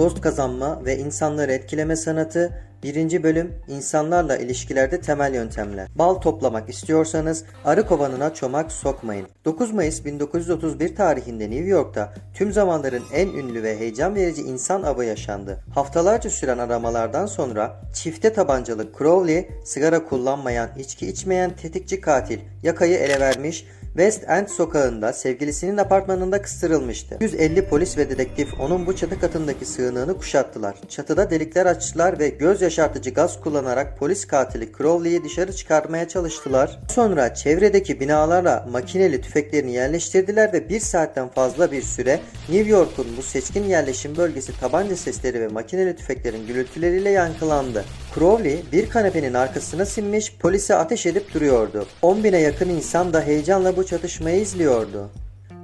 Dost kazanma ve insanları etkileme sanatı 1. bölüm insanlarla ilişkilerde temel yöntemler. Bal toplamak istiyorsanız arı kovanına çomak sokmayın. 9 Mayıs 1931 tarihinde New York'ta tüm zamanların en ünlü ve heyecan verici insan avı yaşandı. Haftalarca süren aramalardan sonra çifte tabancalı Crowley sigara kullanmayan, içki içmeyen tetikçi katil yakayı ele vermiş West End sokağında sevgilisinin apartmanında kıstırılmıştı. 150 polis ve dedektif onun bu çatı katındaki sığınığını kuşattılar. Çatıda delikler açtılar ve göz yaşartıcı gaz kullanarak polis katili Crowley'i dışarı çıkarmaya çalıştılar. Sonra çevredeki binalara makineli tüfeklerini yerleştirdiler ve bir saatten fazla bir süre New York'un bu seçkin yerleşim bölgesi tabanca sesleri ve makineli tüfeklerin gürültüleriyle yankılandı. Crowley bir kanepenin arkasına sinmiş polise ateş edip duruyordu. 10 bine yakın insan da heyecanla bu çatışmayı izliyordu.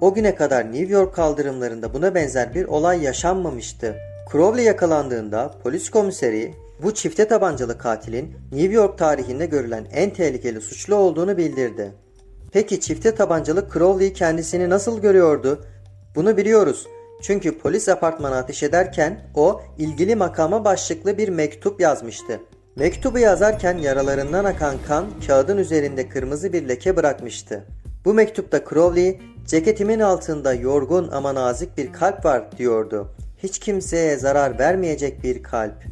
O güne kadar New York kaldırımlarında buna benzer bir olay yaşanmamıştı. Crowley yakalandığında polis komiseri bu çifte tabancalı katilin New York tarihinde görülen en tehlikeli suçlu olduğunu bildirdi. Peki çifte tabancalı Crowley kendisini nasıl görüyordu? Bunu biliyoruz. Çünkü polis apartmana ateş ederken o ilgili makama başlıklı bir mektup yazmıştı. Mektubu yazarken yaralarından akan kan kağıdın üzerinde kırmızı bir leke bırakmıştı. Bu mektupta Crowley, ceketimin altında yorgun ama nazik bir kalp var diyordu. Hiç kimseye zarar vermeyecek bir kalp.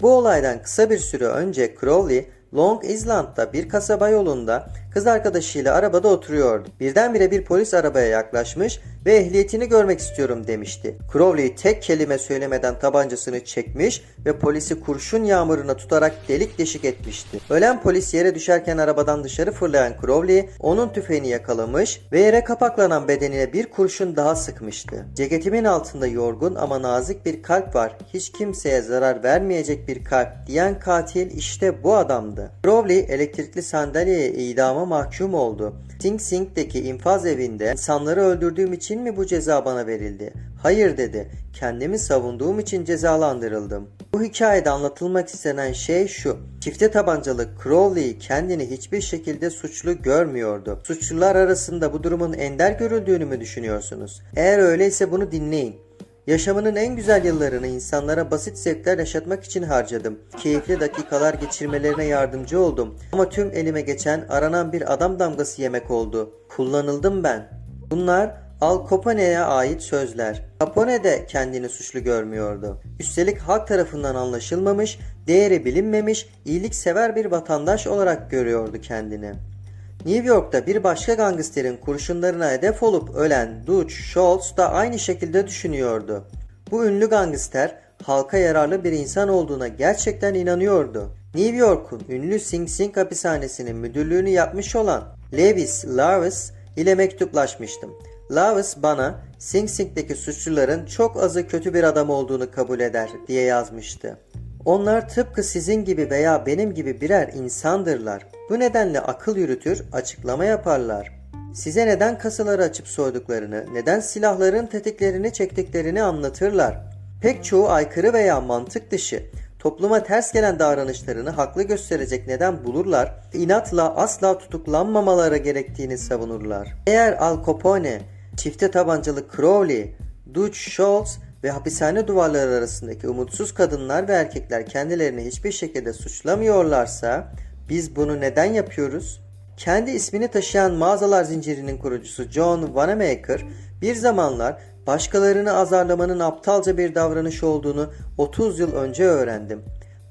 Bu olaydan kısa bir süre önce Crowley, Long Island'da bir kasaba yolunda kız arkadaşıyla arabada oturuyordu. Birdenbire bir polis arabaya yaklaşmış ve ehliyetini görmek istiyorum demişti. Crowley tek kelime söylemeden tabancasını çekmiş ve polisi kurşun yağmuruna tutarak delik deşik etmişti. Ölen polis yere düşerken arabadan dışarı fırlayan Crowley onun tüfeğini yakalamış ve yere kapaklanan bedenine bir kurşun daha sıkmıştı. Ceketimin altında yorgun ama nazik bir kalp var. Hiç kimseye zarar vermeyecek bir kalp diyen katil işte bu adamdı. Crowley elektrikli sandalyeye idama mahkum oldu. Sing Sing'deki infaz evinde insanları öldürdüğüm için mi bu ceza bana verildi? Hayır dedi. Kendimi savunduğum için cezalandırıldım. Bu hikayede anlatılmak istenen şey şu. Çifte tabancalı Crowley kendini hiçbir şekilde suçlu görmüyordu. Suçlular arasında bu durumun ender görüldüğünü mü düşünüyorsunuz? Eğer öyleyse bunu dinleyin. Yaşamının en güzel yıllarını insanlara basit zevkler yaşatmak için harcadım. Keyifli dakikalar geçirmelerine yardımcı oldum. Ama tüm elime geçen aranan bir adam damgası yemek oldu. Kullanıldım ben. Bunlar Al Capone'ye ait sözler. Capone de kendini suçlu görmüyordu. Üstelik halk tarafından anlaşılmamış, değeri bilinmemiş, iyiliksever bir vatandaş olarak görüyordu kendini. New York'ta bir başka gangsterin kurşunlarına hedef olup ölen Dutch Schultz da aynı şekilde düşünüyordu. Bu ünlü gangster halka yararlı bir insan olduğuna gerçekten inanıyordu. New York'un ünlü Sing Sing hapishanesinin müdürlüğünü yapmış olan Lewis Lavis ile mektuplaşmıştım. Lavis bana Sing Sing'deki suçluların çok azı kötü bir adam olduğunu kabul eder diye yazmıştı. Onlar tıpkı sizin gibi veya benim gibi birer insandırlar. Bu nedenle akıl yürütür, açıklama yaparlar. Size neden kasaları açıp soyduklarını, neden silahların tetiklerini çektiklerini anlatırlar. Pek çoğu aykırı veya mantık dışı, topluma ters gelen davranışlarını haklı gösterecek neden bulurlar, inatla asla tutuklanmamaları gerektiğini savunurlar. Eğer Al Capone, çifte tabancalı Crowley, Dutch Schultz ve hapishane duvarları arasındaki umutsuz kadınlar ve erkekler kendilerini hiçbir şekilde suçlamıyorlarsa biz bunu neden yapıyoruz? Kendi ismini taşıyan mağazalar zincirinin kurucusu John Wanamaker bir zamanlar başkalarını azarlamanın aptalca bir davranış olduğunu 30 yıl önce öğrendim.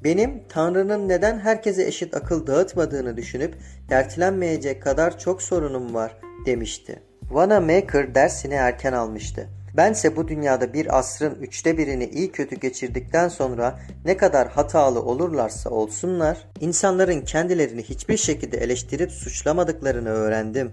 Benim Tanrı'nın neden herkese eşit akıl dağıtmadığını düşünüp dertlenmeyecek kadar çok sorunum var demişti. Wanamaker dersini erken almıştı. Bense bu dünyada bir asrın üçte birini iyi kötü geçirdikten sonra ne kadar hatalı olurlarsa olsunlar, insanların kendilerini hiçbir şekilde eleştirip suçlamadıklarını öğrendim.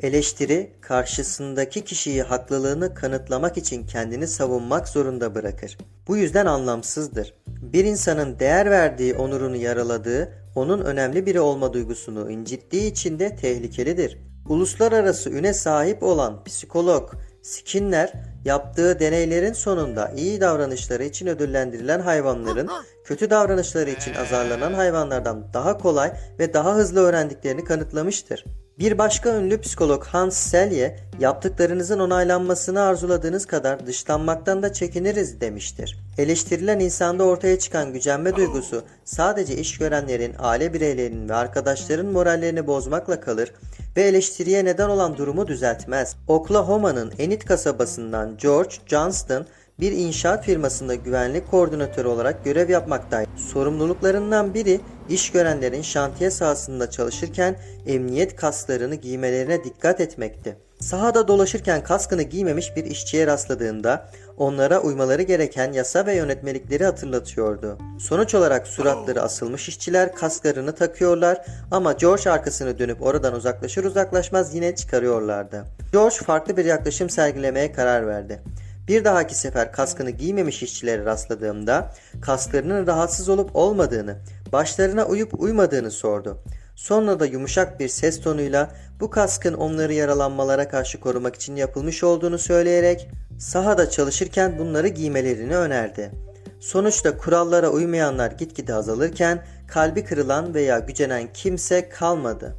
Eleştiri, karşısındaki kişiyi haklılığını kanıtlamak için kendini savunmak zorunda bırakır. Bu yüzden anlamsızdır. Bir insanın değer verdiği onurunu yaraladığı, onun önemli biri olma duygusunu incittiği için de tehlikelidir. Uluslararası üne sahip olan psikolog Skinner yaptığı deneylerin sonunda iyi davranışları için ödüllendirilen hayvanların kötü davranışları için azarlanan hayvanlardan daha kolay ve daha hızlı öğrendiklerini kanıtlamıştır. Bir başka ünlü psikolog Hans Selye, yaptıklarınızın onaylanmasını arzuladığınız kadar dışlanmaktan da çekiniriz demiştir. Eleştirilen insanda ortaya çıkan gücenme duygusu sadece iş görenlerin, aile bireylerinin ve arkadaşların morallerini bozmakla kalır ve eleştiriye neden olan durumu düzeltmez. Oklahoma'nın Enid kasabasından George Johnston bir inşaat firmasında güvenlik koordinatörü olarak görev yapmaktaydı. Sorumluluklarından biri iş görenlerin şantiye sahasında çalışırken emniyet kasklarını giymelerine dikkat etmekti. Sahada dolaşırken kaskını giymemiş bir işçiye rastladığında onlara uymaları gereken yasa ve yönetmelikleri hatırlatıyordu. Sonuç olarak suratları asılmış işçiler kasklarını takıyorlar ama George arkasını dönüp oradan uzaklaşır uzaklaşmaz yine çıkarıyorlardı. George farklı bir yaklaşım sergilemeye karar verdi. Bir dahaki sefer kaskını giymemiş işçilere rastladığımda kasklarının rahatsız olup olmadığını, başlarına uyup uymadığını sordu. Sonra da yumuşak bir ses tonuyla bu kaskın onları yaralanmalara karşı korumak için yapılmış olduğunu söyleyerek sahada çalışırken bunları giymelerini önerdi. Sonuçta kurallara uymayanlar gitgide azalırken kalbi kırılan veya gücenen kimse kalmadı.